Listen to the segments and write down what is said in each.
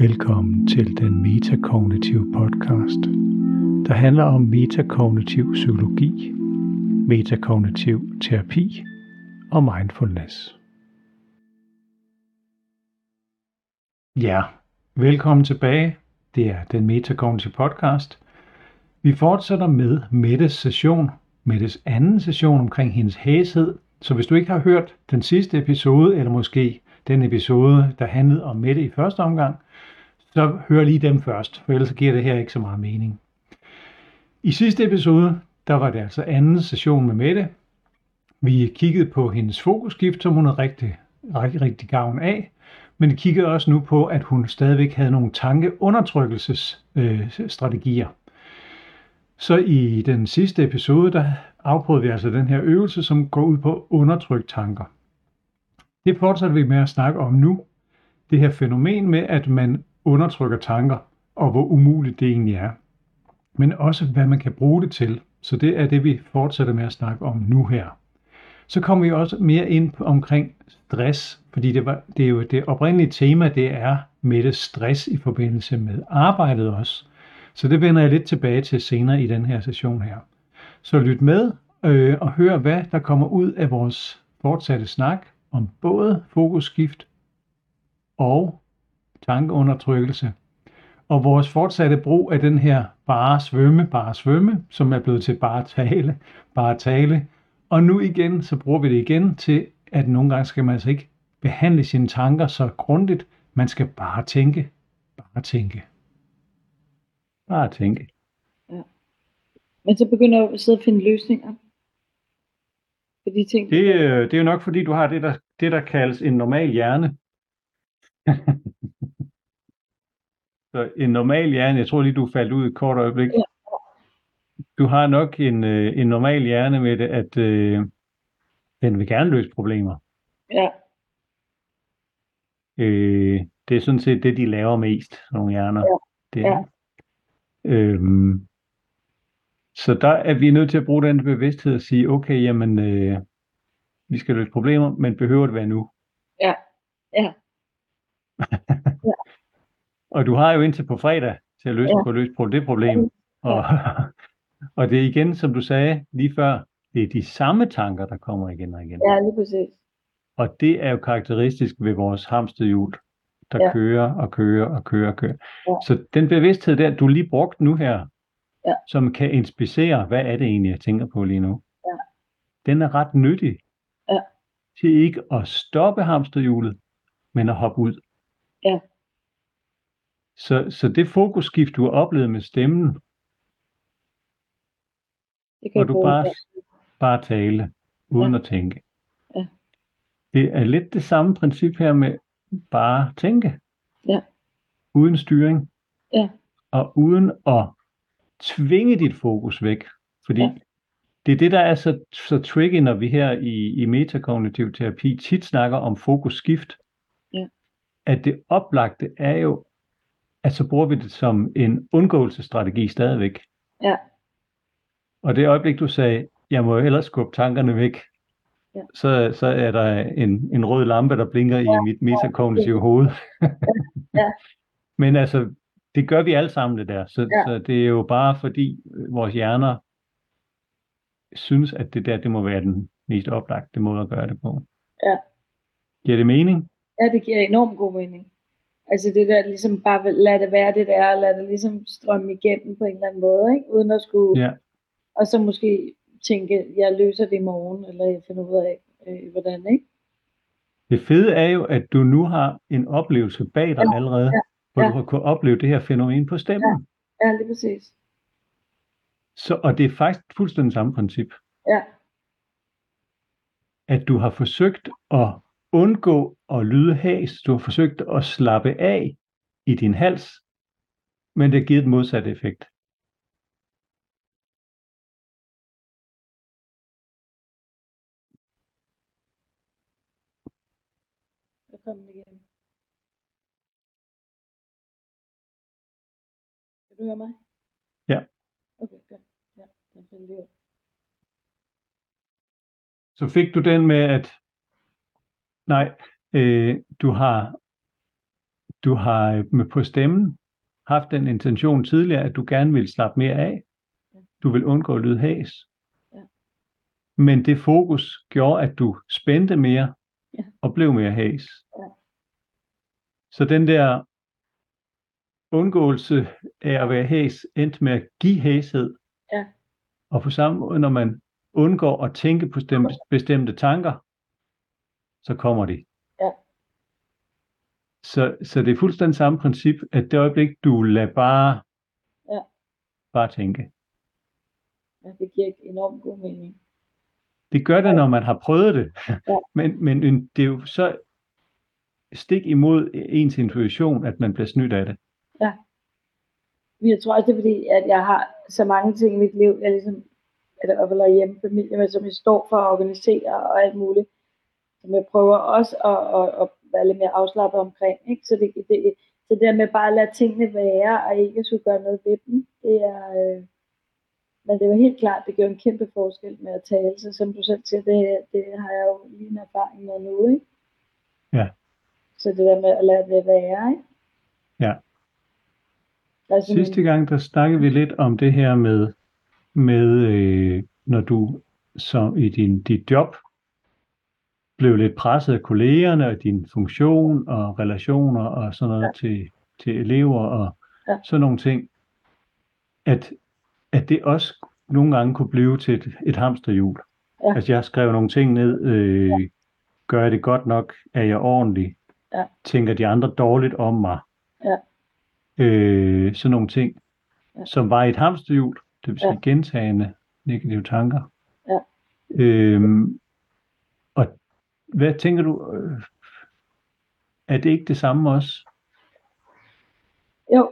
Velkommen til den metakognitive podcast, der handler om metakognitiv psykologi, metakognitiv terapi og mindfulness. Ja, velkommen tilbage. Det er den metakognitive podcast. Vi fortsætter med Mettes session, Mettes anden session omkring hendes hæshed. Så hvis du ikke har hørt den sidste episode, eller måske den episode, der handlede om Mette i første omgang, så hør lige dem først, for ellers giver det her ikke så meget mening. I sidste episode, der var det altså anden session med Mette. Vi kiggede på hendes fokusskift, som hun havde rigtig, rigtig, rigtig gavn af, men vi kiggede også nu på, at hun stadigvæk havde nogle tankeundertrykkelsesstrategier. Øh, så i den sidste episode, der afprøvede vi altså den her øvelse, som går ud på at undertrykke tanker. Det fortsætter vi med at snakke om nu. Det her fænomen med, at man undertrykker tanker, og hvor umuligt det egentlig er. Men også, hvad man kan bruge det til. Så det er det, vi fortsætter med at snakke om nu her. Så kommer vi også mere ind på, omkring stress, fordi det, var, det er jo det oprindelige tema, det er med det stress i forbindelse med arbejdet også. Så det vender jeg lidt tilbage til senere i den her session her. Så lyt med øh, og hør, hvad der kommer ud af vores fortsatte snak om både fokusskift og tankeundertrykkelse. Og vores fortsatte brug af den her bare svømme, bare svømme, som er blevet til bare tale, bare tale. Og nu igen, så bruger vi det igen til, at nogle gange skal man altså ikke behandle sine tanker så grundigt. Man skal bare tænke, bare tænke. Bare tænke. Ja. Men så begynder jeg at sidde og finde løsninger på de ting. Det, øh, det er jo nok fordi, du har det, der, det, der kaldes en normal hjerne. Så en normal hjerne, jeg tror lige, du faldt ud et kort øjeblik. Ja. Du har nok en, øh, en normal hjerne med det, at øh, den vil gerne løse problemer. Ja. Øh, det er sådan set det, de laver mest, nogle hjerner. Ja. Det er. Ja. Øhm, så der er vi nødt til at bruge den bevidsthed og sige, okay, jamen, øh, vi skal løse problemer, men behøver det være nu? Ja, ja. ja. Og du har jo indtil på fredag til at løse, ja. på løse det problem. Og, og det er igen, som du sagde lige før, det er de samme tanker, der kommer igen og igen. Ja, lige præcis. Og det er jo karakteristisk ved vores hamsterhjul, der ja. kører og kører og kører og kører. Ja. Så den bevidsthed der, du lige brugt nu her, ja. som kan inspicere, hvad er det egentlig, jeg tænker på lige nu, ja. den er ret nyttig ja. til ikke at stoppe hamsterhjulet, men at hoppe ud. Ja. Så, så det fokusskift, du har oplevet med stemmen, det kan hvor du bare, bare tale, uden ja. at tænke. Ja. Det er lidt det samme princip her med bare tænke. Ja. Uden styring. Ja. Og uden at tvinge dit fokus væk. Fordi ja. det er det, der er så, så tricky, når vi her i, i metakognitiv terapi tit snakker om fokusskift. Ja. At det oplagte er jo, at så bruger vi det som en undgåelsesstrategi stadigvæk. Ja. Og det øjeblik, du sagde, jeg må ellers skubbe tankerne væk, ja. så, så er der en, en rød lampe, der blinker ja. i mit metakognitive hoved. ja. Men altså, det gør vi alle sammen det der. Så, ja. så det er jo bare fordi vores hjerner synes, at det der, det må være den mest oplagte måde at gøre det på. Ja. Giver det mening? Ja, det giver enormt god mening. Altså det der ligesom bare lad det være det der, lad det ligesom strømme igennem på en eller anden måde, ikke? uden at skulle, ja. og så måske tænke, jeg løser det i morgen, eller jeg finder ud af, øh, hvordan, ikke? Det fede er jo, at du nu har en oplevelse bag dig ja, allerede, ja, hvor ja. du har kunnet opleve det her fænomen på stemmen. Ja, ja lige præcis. Så, og det er faktisk fuldstændig samme princip. Ja. At du har forsøgt at undgå at lyde has. Du har forsøgt at slappe af i din hals, men det har givet et modsat effekt. Velkommen igen. Kan du høre mig? Ja. Okay, godt. Ja, det Så fik du den med, at Nej, øh, du har du har med på stemmen haft den intention tidligere, at du gerne vil slappe mere af. Du vil undgå at lyde hæs. Ja. Men det fokus gjorde, at du spændte mere Ja. og blev mere hæs. Ja. Så den der undgåelse af at være hæs endte med at give hæshed. Ja. Og på samme måde, når man undgår at tænke på bestemte, bestemte tanker, så kommer de. Ja. Så, så det er fuldstændig samme princip, at det øjeblik, du lader bare, Ja. bare tænke. Ja, det giver enormt god mening. Det gør det, når man har prøvet det. Ja. Men, men det er jo så stik imod ens intuition, at man bliver snydt af det. Jeg tror også, det er fordi, at jeg har så mange ting i mit liv, jeg ligesom, eller i hvert fald er hjemme familie, men som jeg står for at organisere og alt muligt. Som jeg prøver også at, at, at være lidt mere afslappet omkring. Ikke? Så det, det, det der med bare at lade tingene være, og ikke skulle gøre noget ved dem, det er... Øh, men det var helt klart, det gør en kæmpe forskel med at tale, så som du selv siger, det, det har jeg jo lige en erfaring med nu, ikke? Ja. Så det der med at lade det være, ikke? Ja. Sådan Sidste gang, der snakkede vi lidt om det her med, med øh, når du så i din, dit job blev lidt presset af kollegerne og din funktion og relationer og sådan noget ja. til, til elever og Ja. sådan nogle ting, at, at det også nogle gange kunne blive til et, et hamsterhjul. Ja. Altså jeg skrev nogle ting ned, øh, gør jeg det godt nok, er jeg ordentlig, Ja. tænker de andre dårligt om mig, Ja. Øh, sådan nogle ting, Ja. som var et hamsterhjul, det vil sige Ja. gentagende negative tanker. Ja. Øhm, og hvad tænker du, øh, er det ikke det samme også? Jo.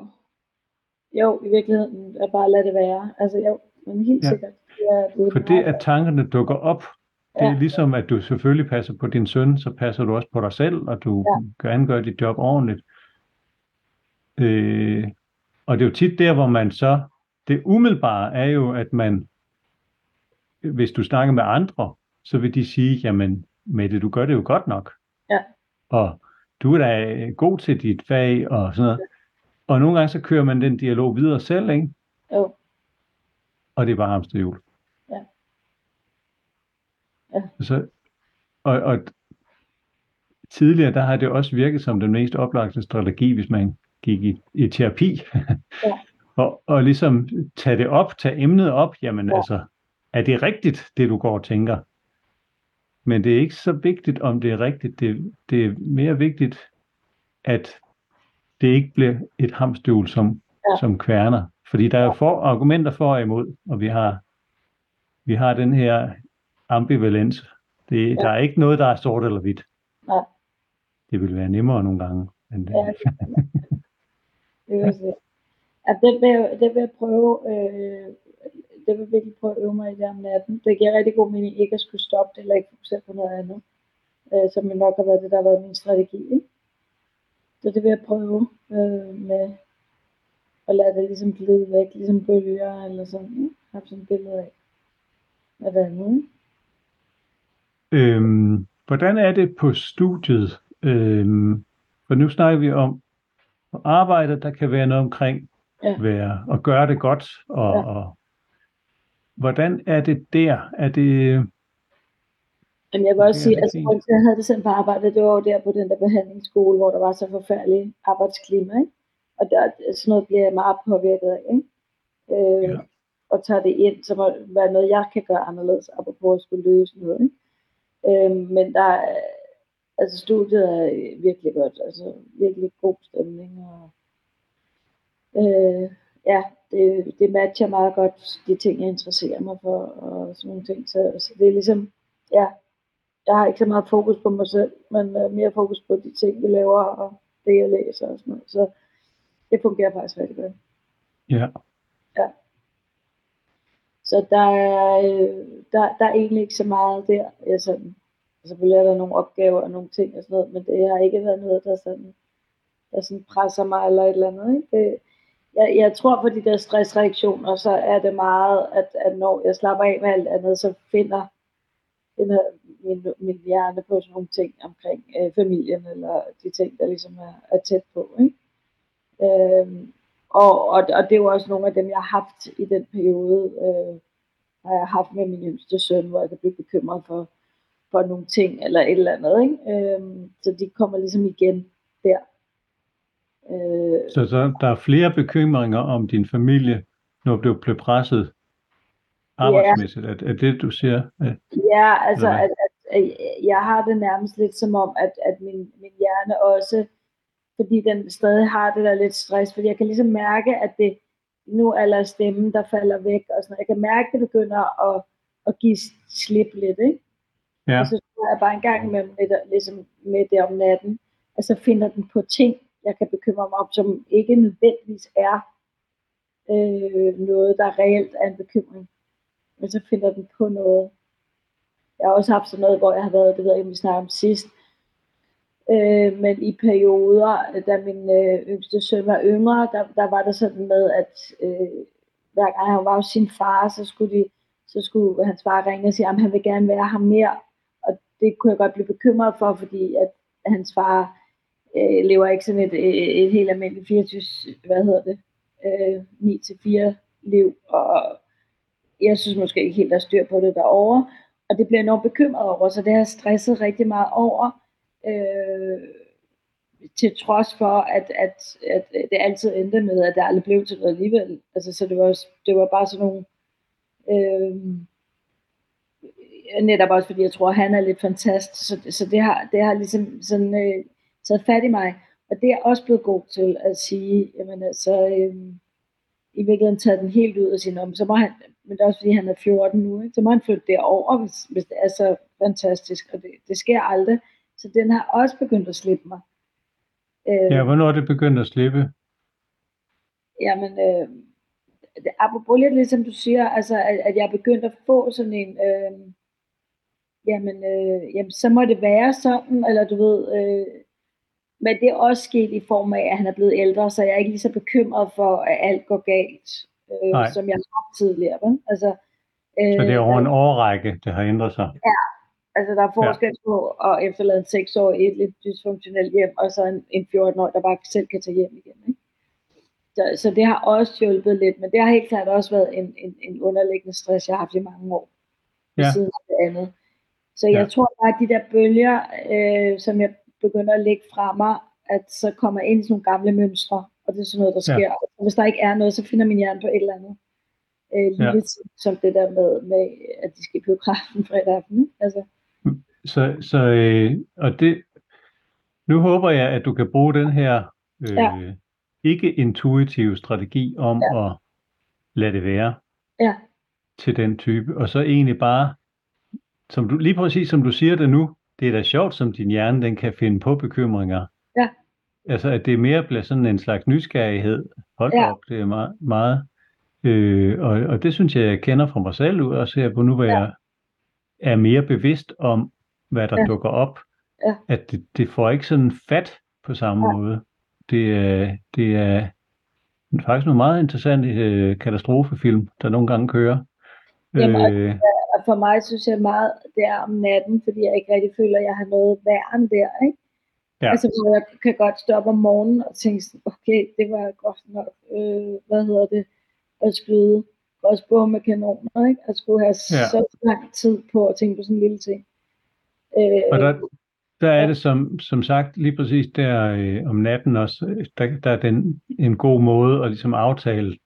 Jo, i virkeligheden er bare lade det være. Altså jo, men helt Ja. ja. sikkert. Det er, det er For det, at tankerne dukker op, det er Ja. ligesom, at du selvfølgelig passer på din søn, så passer du også på dig selv, og du Ja. gerne gør dit job ordentligt. Øh, og det er jo tit der, hvor man så, det umiddelbare er jo, at man, hvis du snakker med andre, så vil de sige, jamen Mette, du gør det jo godt nok. Ja. Og du er da god til dit fag og sådan noget. Og nogle gange så kører man den dialog videre selv, ikke? Jo, Og det er bare hamsterhjul. Ja. Ja. Så, og, og tidligere, der har det også virket som den mest oplagte strategi, hvis man gik i, i terapi. Ja. og, og ligesom tage det op, tage emnet op, jamen Ja. altså, er det rigtigt, det du går og tænker? Men det er ikke så vigtigt, om det er rigtigt. Det, det er mere vigtigt, at det ikke bliver et hamstøvl, som, Ja. som kværner. Fordi der er for, argumenter for og imod, og vi har, vi har den her ambivalens. Det, Ja. Der er ikke noget, der er sort eller hvidt. Nej. Det vil være nemmere nogle gange. Men Ja, det øver jeg. Ja, det vil, det vil jeg prøve, øh, det vil virkelig prøve at øve mig i det om natten. Det giver rigtig god mening ikke at skulle stoppe det, eller ikke fokusere på noget andet, øh, som nok har været det, der har været min strategi. Ikke? Så det vil jeg prøve øh, med at lade det ligesom glide væk, ligesom bølger eller sådan. Ikke? Jeg har sådan et billede af, hvad der er nu. Øhm, hvordan er det på studiet? Øhm, for nu snakker vi om på arbejdet, der kan være noget omkring Ja. være, at gøre det godt. Og, Ja. og, hvordan er det der? Er det, Men jeg vil også sige, altså, grunden til, jeg havde det sådan på arbejde, det var jo der på den der behandlingsskole, hvor der var så forfærdelig arbejdsklima, ikke? Og der, sådan noget bliver jeg meget påvirket af, ikke? Øh, Ja. Og tager det ind, som at være noget, jeg kan gøre anderledes, apropos at skulle løse noget, ikke? Øh, men der er, altså studiet er virkelig godt, altså virkelig god stemning, og øh, ja, det, det matcher meget godt de ting, jeg interesserer mig for, og sådan nogle ting, så, så det er ligesom, ja, jeg har ikke så meget fokus på mig selv, men øh, mere fokus på de ting, vi laver, og det, jeg læser og sådan noget. Så det fungerer faktisk rigtig godt. ja, Så der er, øh, der, der er egentlig ikke så meget der. Jeg sådan, selvfølgelig er der nogle opgaver og nogle ting og sådan noget, men det har ikke været noget, der sådan, der sådan presser mig eller et eller andet. Ikke? Det, jeg, jeg tror på de der stressreaktioner, så er det meget, at, at når jeg slapper af med alt andet, så finder, finder min, min hjerne på sådan nogle ting omkring øh, familien, eller de ting, der ligesom er, er tæt på. Ikke? Øhm, og, og, og det er jo også nogle af dem, jeg har haft i den periode, øh, har jeg haft med min yngste søn, hvor jeg kan blive bekymret for, for nogle ting, eller et eller andet. Ikke? Øhm, så de kommer ligesom igen der. Øh, så, så der er flere bekymringer om din familie, når du blev presset arbejdsmæssigt? Ja. Er, er det, du siger? At, ja, altså, at, at, at jeg har det nærmest lidt som om, at, at min, min hjerne også, fordi den stadig har det der lidt stress, fordi jeg kan ligesom mærke, at det nu er der stemmen, der falder væk, og sådan Jeg kan mærke, at det begynder at, at give slip lidt, ikke? Ja. Og så tror jeg bare en gang med, med, ligesom med det om natten, at så finder den på ting, jeg kan bekymre mig om, som ikke nødvendigvis er øh, noget, der reelt er en bekymring men så finder den på noget. Jeg har også haft sådan noget, hvor jeg har været, det ved jeg ikke, om vi snakker om sidst, øh, men i perioder, da min øh, yngste søn var yngre, der, der var det sådan med, at øh, hver gang han var hos sin far, så skulle, de, så skulle hans far ringe og sige, at han vil gerne være ham mere. Det kunne jeg godt blive bekymret for, fordi at hans far øh, lever ikke sådan et, et, et helt almindeligt 24, hvad hedder det, øh, 9-4 liv, og jeg synes måske ikke helt, der er styr på det derovre. Og det bliver jeg enormt bekymret over, så det har stresset rigtig meget over. Øh, til trods for, at, at, at det altid endte med, at det aldrig blev til noget alligevel. Altså, så det var, det var bare sådan nogle... Øh, netop også fordi jeg tror, at han er lidt fantastisk, så, så det, har, det har ligesom sådan, øh, taget fat i mig. Og det er jeg også blevet god til at sige, jamen altså, øh, i virkeligheden taget den helt ud af sin om, så må han, men det er også fordi han er 14 nu, ikke? så må han flytte derover, hvis, hvis det er så fantastisk, og det, det sker aldrig. Så den har også begyndt at slippe mig. Øh, ja, hvornår er det begyndt at slippe? Jamen, øh, det, apropos lidt ligesom du siger, altså, at, at jeg er begyndt at få sådan en, øh, jamen, øh, jamen, så må det være sådan, eller du ved, øh, men det er også sket i form af, at han er blevet ældre, så jeg er ikke lige så bekymret for, at alt går galt øh, som jeg har haft tidligere. Vel? Altså, øh, så det er over en årrække, det har ændret sig? Ja, altså der er forskel ja. på at efterlade en 6 år i et lidt dysfunktionelt hjem, og så en, en 14-årig, der bare selv kan tage hjem igen. Ikke? Så, så det har også hjulpet lidt, men det har helt klart også været en, en, en underliggende stress, jeg har haft i mange år, ja. siden det andet. Så jeg ja. tror bare, at de der bølger, øh, som jeg begynder at lægge fra mig, at så kommer ind i sådan nogle gamle mønstre, og det er sådan noget, der sker. Ja. Og hvis der ikke er noget, så finder min hjerne på et eller andet. Øh, lille ja. som det der med, med, at de skal i biografen fredag aften. Altså. Så, så øh, og det, nu håber jeg, at du kan bruge den her øh, ja. ikke-intuitive strategi om ja. at lade det være ja. til den type, og så egentlig bare, som du, lige præcis som du siger det nu, det er da sjovt, som din hjerne den kan finde på bekymringer. Ja. Altså, at det mere bliver sådan en slags nysgerrighed. Hold ja. op, det er meget. meget. Øh, og, og det synes jeg, jeg kender fra mig selv ud, også her på nu, hvor ja. jeg er mere bevidst om, hvad der ja. dukker op. Ja. At det, det får ikke sådan fat på samme ja. måde. Det er, det er faktisk nogle meget interessante øh, katastrofefilm, der nogle gange kører. Jamen, øh, for mig synes jeg meget, det er om natten, fordi jeg ikke rigtig føler, at jeg har noget værn der, ikke? Ja. Altså, hvor jeg kan godt stoppe om morgenen og tænke sådan, okay, det var godt nok, øh, hvad hedder det, at skyde også på med kanoner, ikke? At skulle have ja. så lang tid på at tænke på sådan en lille ting. Øh, og der, der er det som, som sagt lige præcis der øh, om natten også, der, der er den en god måde at ligesom aftale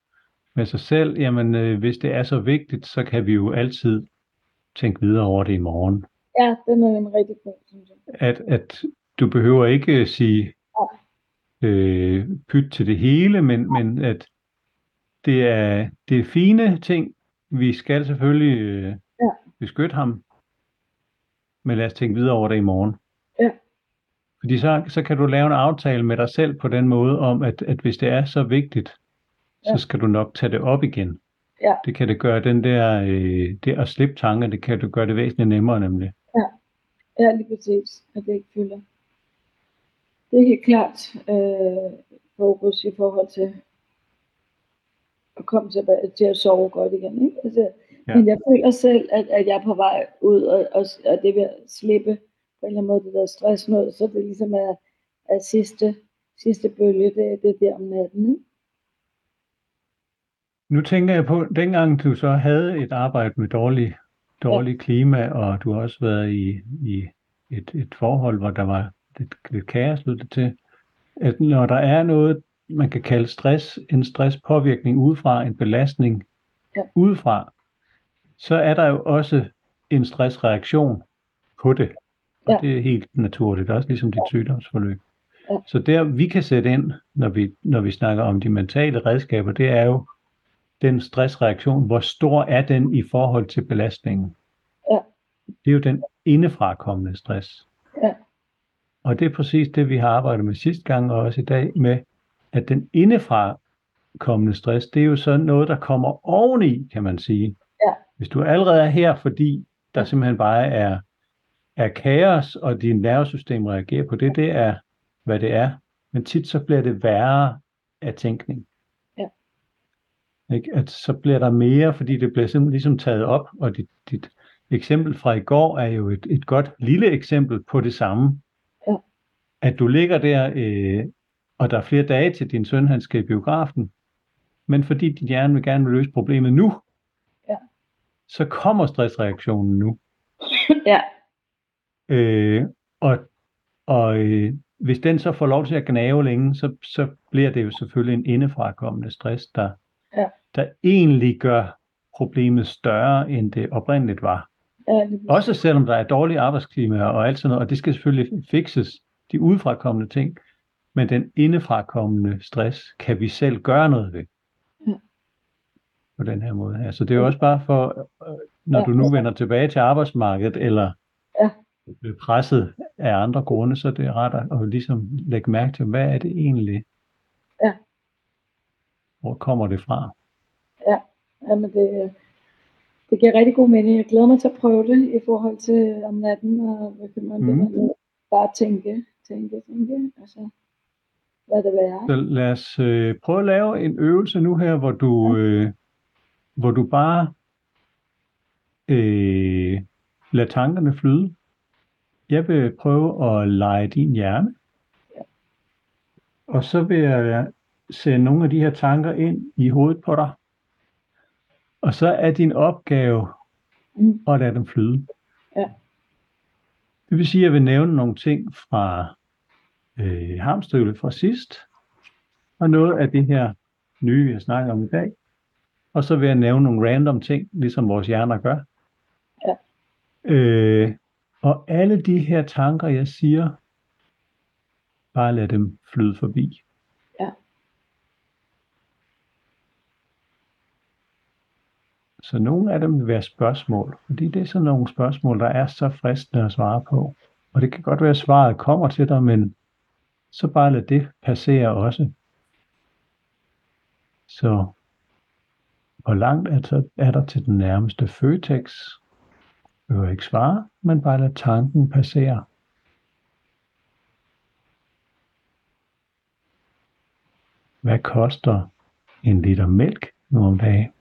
med sig selv, jamen øh, hvis det er så vigtigt, så kan vi jo altid tænke videre over det i morgen. Ja, den er en rigtig god, synes jeg. At, at du behøver ikke sige øh, pyt til det hele, men, men at det er, det er fine ting. Vi skal selvfølgelig øh, ja. beskytte ham, men lad os tænke videre over det i morgen. Ja. Fordi så, så kan du lave en aftale med dig selv på den måde om, at, at hvis det er så vigtigt, ja. så skal du nok tage det op igen. Ja. Det kan det gøre den der, øh, det at slippe tanker, det kan du gøre det væsentligt nemmere nemlig. Ja, ja lige præcis, at det ikke fylder. Det er helt klart øh, fokus i forhold til at komme tilbage til at sove godt igen. Ikke? Altså, Ja. Men jeg føler selv, at, at jeg er på vej ud, og, og, og det vil slippe på en eller anden måde det der stress noget, så det ligesom er, er sidste, sidste bølge, det, det er der om natten. ikke? Nu tænker jeg på, dengang du så havde et arbejde med dårlig, dårlig klima, og du har også været i, i et, et forhold, hvor der var lidt, lidt kaos lød det til, at når der er noget, man kan kalde stress, en stresspåvirkning udefra, en belastning Ja. udefra, så er der jo også en stressreaktion på det. Og Ja. det er helt naturligt, også ligesom dit sygdomsforløb. Ja. Så der vi kan sætte ind, når vi, når vi snakker om de mentale redskaber, det er jo den stressreaktion, hvor stor er den i forhold til belastningen? Ja. Det er jo den indefrakommende stress. Ja. Og det er præcis det, vi har arbejdet med sidste gang og også i dag med, at den indefrakommende stress, det er jo så noget, der kommer oveni, kan man sige. Ja. Hvis du allerede er her, fordi der simpelthen bare er, er kaos, og dit nervesystem reagerer på det, det er, hvad det er. Men tit så bliver det værre af tænkning. Ikke? At så bliver der mere, fordi det bliver simpelthen ligesom taget op, og dit, dit eksempel fra i går er jo et, et godt lille eksempel på det samme. Ja. At du ligger der, øh, og der er flere dage til din søn, han skal i biografen, men fordi din hjerne vil gerne vil løse problemet nu, Ja. så kommer stressreaktionen nu. ja, Øh, og og øh, hvis den så får lov til at gnave længe, så, så bliver det jo selvfølgelig en indefrakommende stress, der, Ja. der egentlig gør problemet større, end det oprindeligt var. ja. Også selvom der er dårlige arbejdsklima og alt sådan noget, og det skal selvfølgelig fikses, de udefrakommende ting, men den indefrakommende stress kan vi selv gøre noget ved. Ja. På den her måde her. Så det er jo også bare for, øh, når Ja. du nu vender tilbage til arbejdsmarkedet, eller Ja. presset af andre grunde, så er det ret at, at ligesom lægge mærke til, hvad er det egentlig? Ja. Hvor kommer det fra? Jamen det, det giver rigtig god mening. Jeg glæder mig til at prøve det i forhold til om natten, og hvad kan man mm. bare tænke, tænke, tænke, altså lad det være. Så lad os øh, prøve at lave en øvelse nu her, hvor du, øh, hvor du bare øh, lader tankerne flyde. Jeg vil prøve at lege din hjerne. Ja. Og så vil jeg sende nogle af de her tanker ind i hovedet på dig. Og så er din opgave Mm. at lade dem flyde. Ja. Det vil sige, at jeg vil nævne nogle ting fra øh, hamstøvlet fra sidst, og noget af det her nye, vi har snakket om i dag. Og så vil jeg nævne nogle random ting, ligesom vores hjerner gør. Ja. Øh, og alle de her tanker, jeg siger, bare lad dem flyde forbi. Ja. Så nogle af dem vil være spørgsmål, fordi det er sådan nogle spørgsmål, der er så fristende at svare på. Og det kan godt være, at svaret kommer til dig, men så bare lad det passere også. Så hvor langt er der, er der til den nærmeste Føtex? Behøver ikke svare, men bare lad tanken passere. Hvad koster en liter mælk nu om dagen?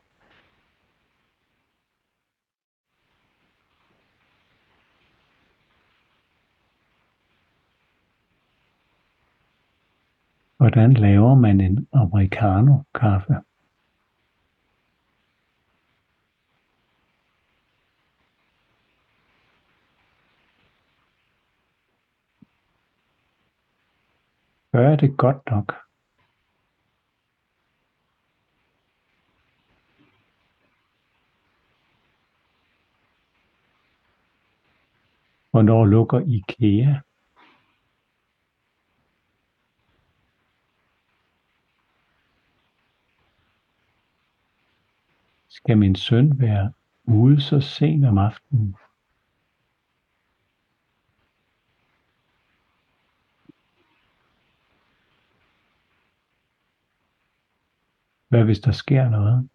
Hvordan laver man en americano kaffe? Gør jeg det godt nok? Hvornår lukker IKEA? Skal min søn være ude så sent om aftenen? Hvad hvis der sker noget?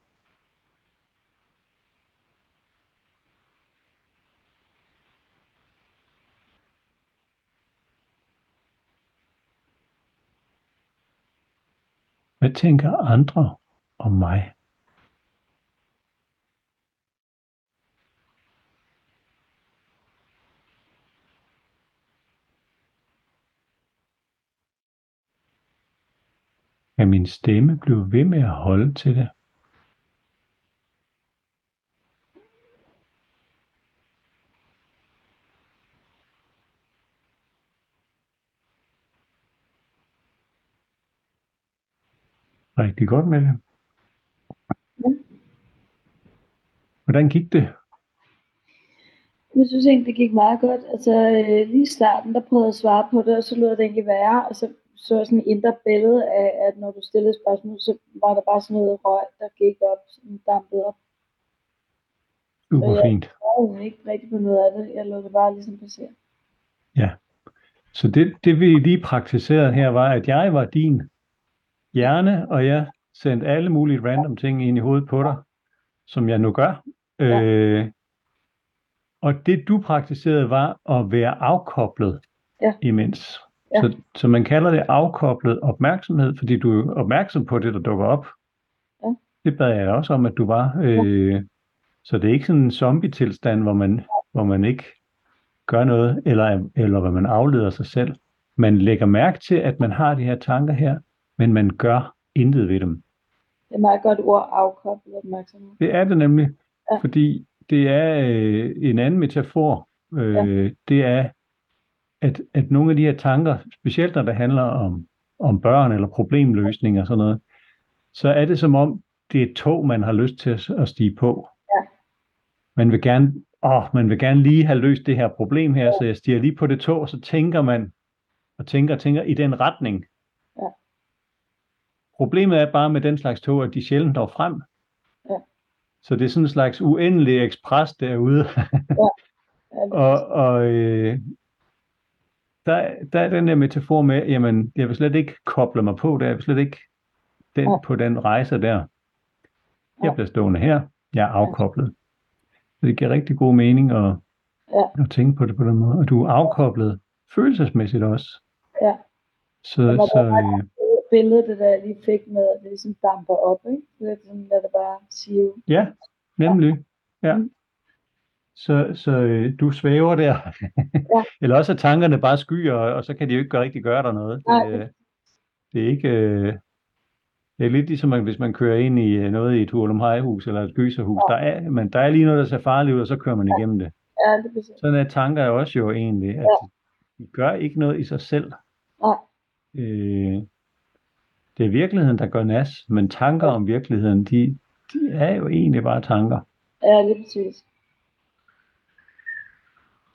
Hvad tænker andre om mig? Kan min stemme blive ved med at holde til det? Rigtig godt med det. Hvordan gik det? Jeg synes egentlig, det gik meget godt. Altså øh, lige i starten, der prøvede jeg at svare på det, og så lød det egentlig være, og så så jeg sådan et indre billede af, at når du stillede spørgsmål, så var der bare sådan noget røg, der gik op, sådan dampede op. Super jeg- fint. Jeg var ikke rigtig på noget af det. Jeg lod det bare ligesom passere. Ja. Så det, det vi lige praktiserede her var, at jeg var din hjerne, og jeg sendte alle mulige random ting ind i hovedet på dig, som jeg nu gør. Ja. Øh, og det du praktiserede var at være afkoblet Ja. imens. Ja. Så, så man kalder det afkoblet opmærksomhed, fordi du er opmærksom på det, der dukker op. Ja. Det bad jeg også om, at du var. Øh, så det er ikke sådan en zombie-tilstand, hvor man, hvor man ikke gør noget, eller, eller hvor man afleder sig selv. Man lægger mærke til, at man har de her tanker her, men man gør intet ved dem. Det er et meget godt ord, afkoblet opmærksomhed. Det er det nemlig, Ja. fordi det er øh, en anden metafor. Øh, Det er, at, at nogle af de her tanker, specielt når det handler om, om børn eller problemløsning og sådan noget, så er det som om, det er et tog, man har lyst til at, at stige på. Ja. Man vil gerne, åh, man vil gerne lige have løst det her problem her, så jeg stiger lige på det tog, og så tænker man, og tænker og tænker i den retning. Ja. Problemet er bare med den slags tog, at de sjældent når frem. Ja. Så det er sådan en slags uendelig ekspres derude. Ja, det- og og øh, der, der er den der metafor med, jamen, jeg vil slet ikke koble mig på det, jeg vil slet ikke den, Ja. på den rejse der. Jeg bliver stående her, jeg er afkoblet. Så det giver rigtig god mening at, Ja. at tænke på det på den måde. Og du er afkoblet følelsesmæssigt også. Ja. Så, var så bare- øh, billede, det der jeg lige fik med, at det ligesom damper op, ikke? Det er sådan, lad det bare sive. ja, nemlig. Ja. Mm. Så, så øh, du svæver der. Ja. Eller også er tankerne bare skyer, og, og så kan de jo ikke rigtig gøre dig noget. Det, øh, det er ikke... Øh, det er lidt ligesom, hvis man kører ind i øh, noget i et hurlumhejhus eller et gyserhus. Der er, men der er lige noget, der ser farligt ud, og så kører man igennem det. Ja, det er. Sådan er tanker også jo egentlig, at de gør ikke noget i sig selv. Nej. Øh, det er virkeligheden, der gør nas, men tanker om virkeligheden, de, de er jo egentlig bare tanker. Ja, lige præcis.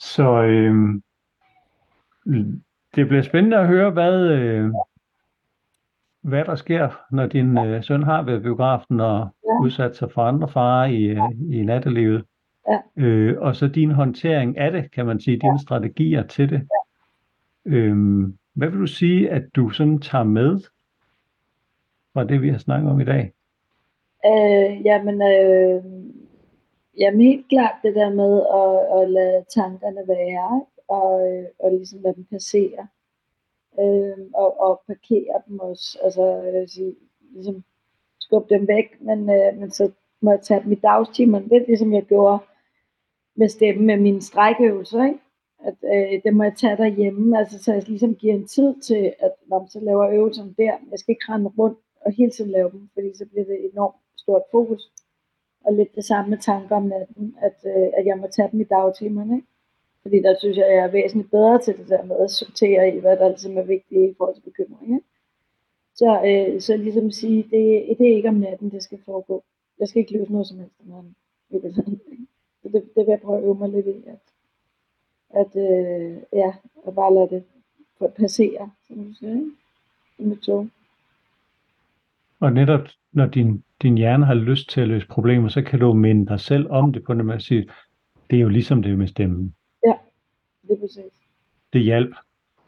Så øh, det bliver spændende at høre, hvad, øh, hvad der sker, når din øh, søn har været biografen og Ja. udsat sig for andre farer i, øh, i nattelivet. Ja. Øh, og så din håndtering af det, kan man sige, dine strategier til det. Øh, hvad vil du sige, at du sådan tager med fra det, vi har snakket om i dag? Øh, jamen, øh, jamen helt klart det der med at, at lade tankerne være, og, og ligesom lade dem passere. Øh, og, og parkere dem også, altså jeg vil sige, ligesom skubbe dem væk, men, øh, men så må jeg tage dem i dagstimerne, lidt ligesom jeg gjorde med stemmen med mine strækøvelser, ikke? at øh, det må jeg tage derhjemme, altså så jeg ligesom giver en tid til, at når man så laver øvelser der, jeg skal ikke rende rundt og hele tiden lave dem, fordi så bliver det enormt stort fokus. Og lidt det samme med tanker om natten, at, øh, at jeg må tage dem i dagtimerne. Ikke? Fordi der synes jeg, jeg er væsentligt bedre til det der med at sortere i, hvad der ligesom er vigtigt i forhold til bekymring. Ikke? Så, øh, så ligesom sige, det, det er ikke om natten, det skal foregå. Jeg skal ikke løse noget som helst om natten. Så det, det vil jeg prøve at øve mig lidt i, at, at øh, ja, at bare lade det passere, som du siger, ikke? med tog. Og netop når din, din hjerne har lyst til at løse problemer, så kan du minde dig selv om det på den måde at sige, det er jo ligesom det med stemmen. Det er præcis. Det hjælp.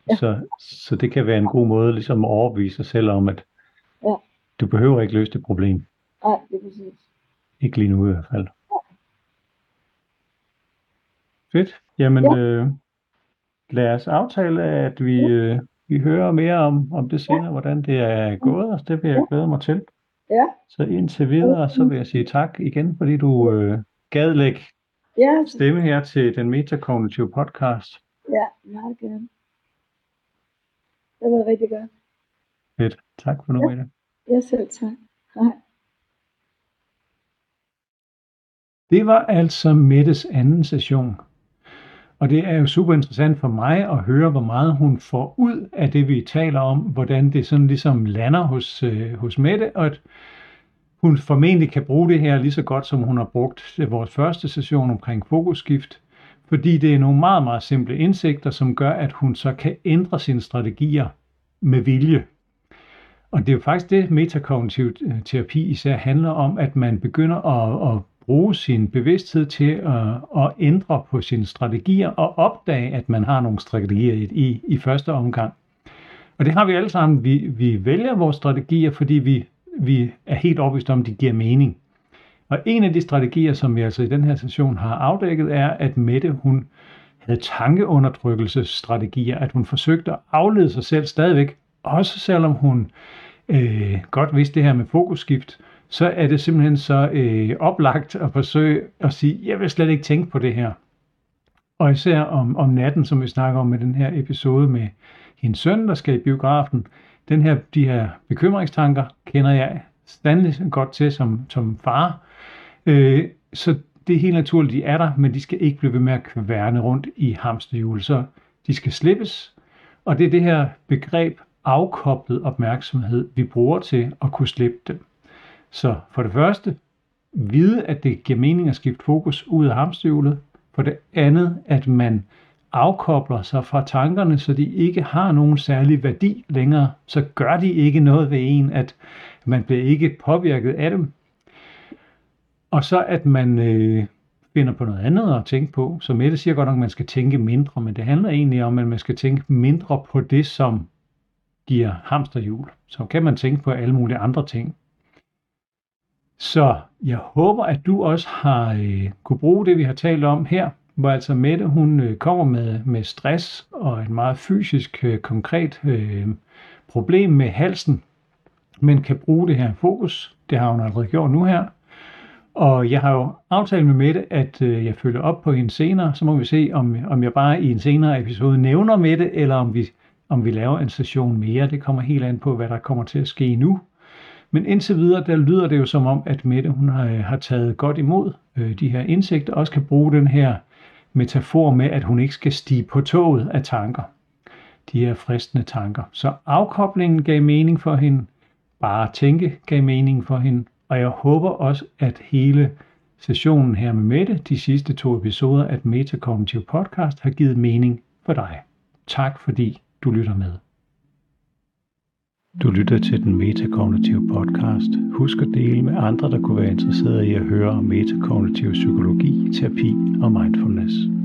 Ja. Så, så det kan være en god måde ligesom at overbevise sig selv om, at Ja. du behøver ikke løse det problem. Nej, det er præcis. Ikke lige nu i hvert fald. Fedt. Jamen, Ja. øh, lad os aftale, at vi, øh, vi hører mere om, om det senere, hvordan det er gået, og det vil jeg glæde mig til. Ja, Så indtil videre, så vil jeg sige tak igen, fordi du øh, gad lægge ja, stemme her til den metakognitive podcast. ja, meget gerne. Det var rigtig godt. Fedt. Tak for nu, Ja. Mette. Jeg selv tak. Hej. Det var altså Mettes anden session. Og det er jo super interessant for mig at høre, hvor meget hun får ud af det, vi taler om, hvordan det sådan ligesom lander hos, øh, hos Mette, og at hun formentlig kan bruge det her lige så godt, som hun har brugt vores første session omkring fokusskift, fordi det er nogle meget, meget simple indsigter, som gør, at hun så kan ændre sine strategier med vilje. Og det er jo faktisk det, metakognitiv øh, terapi især handler om, at man begynder at, at bruge sin bevidsthed til at, at ændre på sine strategier og opdage, at man har nogle strategier i, i, i første omgang. Og det har vi alle sammen. Vi, vi vælger vores strategier, fordi vi, vi er helt overbevist om, at de giver mening. Og en af de strategier, som vi altså i den her session har afdækket, er, at Mette, hun havde tankeundertrykkelsesstrategier, at hun forsøgte at aflede sig selv stadigvæk, også selvom hun øh, godt vidste det her med fokusskift, så er det simpelthen så øh, oplagt at forsøge at sige, jeg vil slet ikke tænke på det her. Og især om, om natten, som vi snakker om med den her episode med hendes søn, der skal i biografen, den her, de her bekymringstanker kender jeg standelig godt til som, som far. Øh, så det er helt naturligt, de er der, men de skal ikke blive ved med at kværne rundt i hamsterhjul. Så de skal slippes, og det er det her begreb afkoblet opmærksomhed, vi bruger til at kunne slippe dem. Så for det første, vide, at det giver mening at skifte fokus ud af hamsterhjulet. For det andet, at man afkobler sig fra tankerne, så de ikke har nogen særlig værdi længere. Så gør de ikke noget ved en, at man bliver ikke påvirket af dem. Og så at man øh, finder på noget andet at tænke på. Så Mette siger godt nok, at man skal tænke mindre, men det handler egentlig om, at man skal tænke mindre på det, som giver hamsterhjul. Så kan man tænke på alle mulige andre ting. Så jeg håber, at du også har øh, kunne bruge det, vi har talt om her, hvor altså Mette, hun øh, kommer med, med stress og et meget fysisk øh, konkret øh, problem med halsen, men kan bruge det her fokus. Det har hun allerede gjort nu her. Og jeg har jo aftalt med Mette, at øh, jeg følger op på hende senere. Så må vi se, om, om jeg bare i en senere episode nævner Mette, eller om vi, om vi laver en session mere. Det kommer helt an på, hvad der kommer til at ske nu. Men indtil videre, der lyder det jo som om, at Mette hun har, øh, har taget godt imod øh, de her indsigter, og også kan bruge den her metafor med, at hun ikke skal stige på toget af tanker. De her fristende tanker. Så afkoblingen gav mening for hende, bare tænke gav mening for hende, og jeg håber også, at hele sessionen her med Mette, de sidste to episoder af Metakognitiv Podcast, har givet mening for dig. Tak fordi du lytter med. Du lytter til den metakognitive podcast. Husk at dele med andre, der kunne være interesserede i at høre om metakognitiv psykologi, terapi og mindfulness.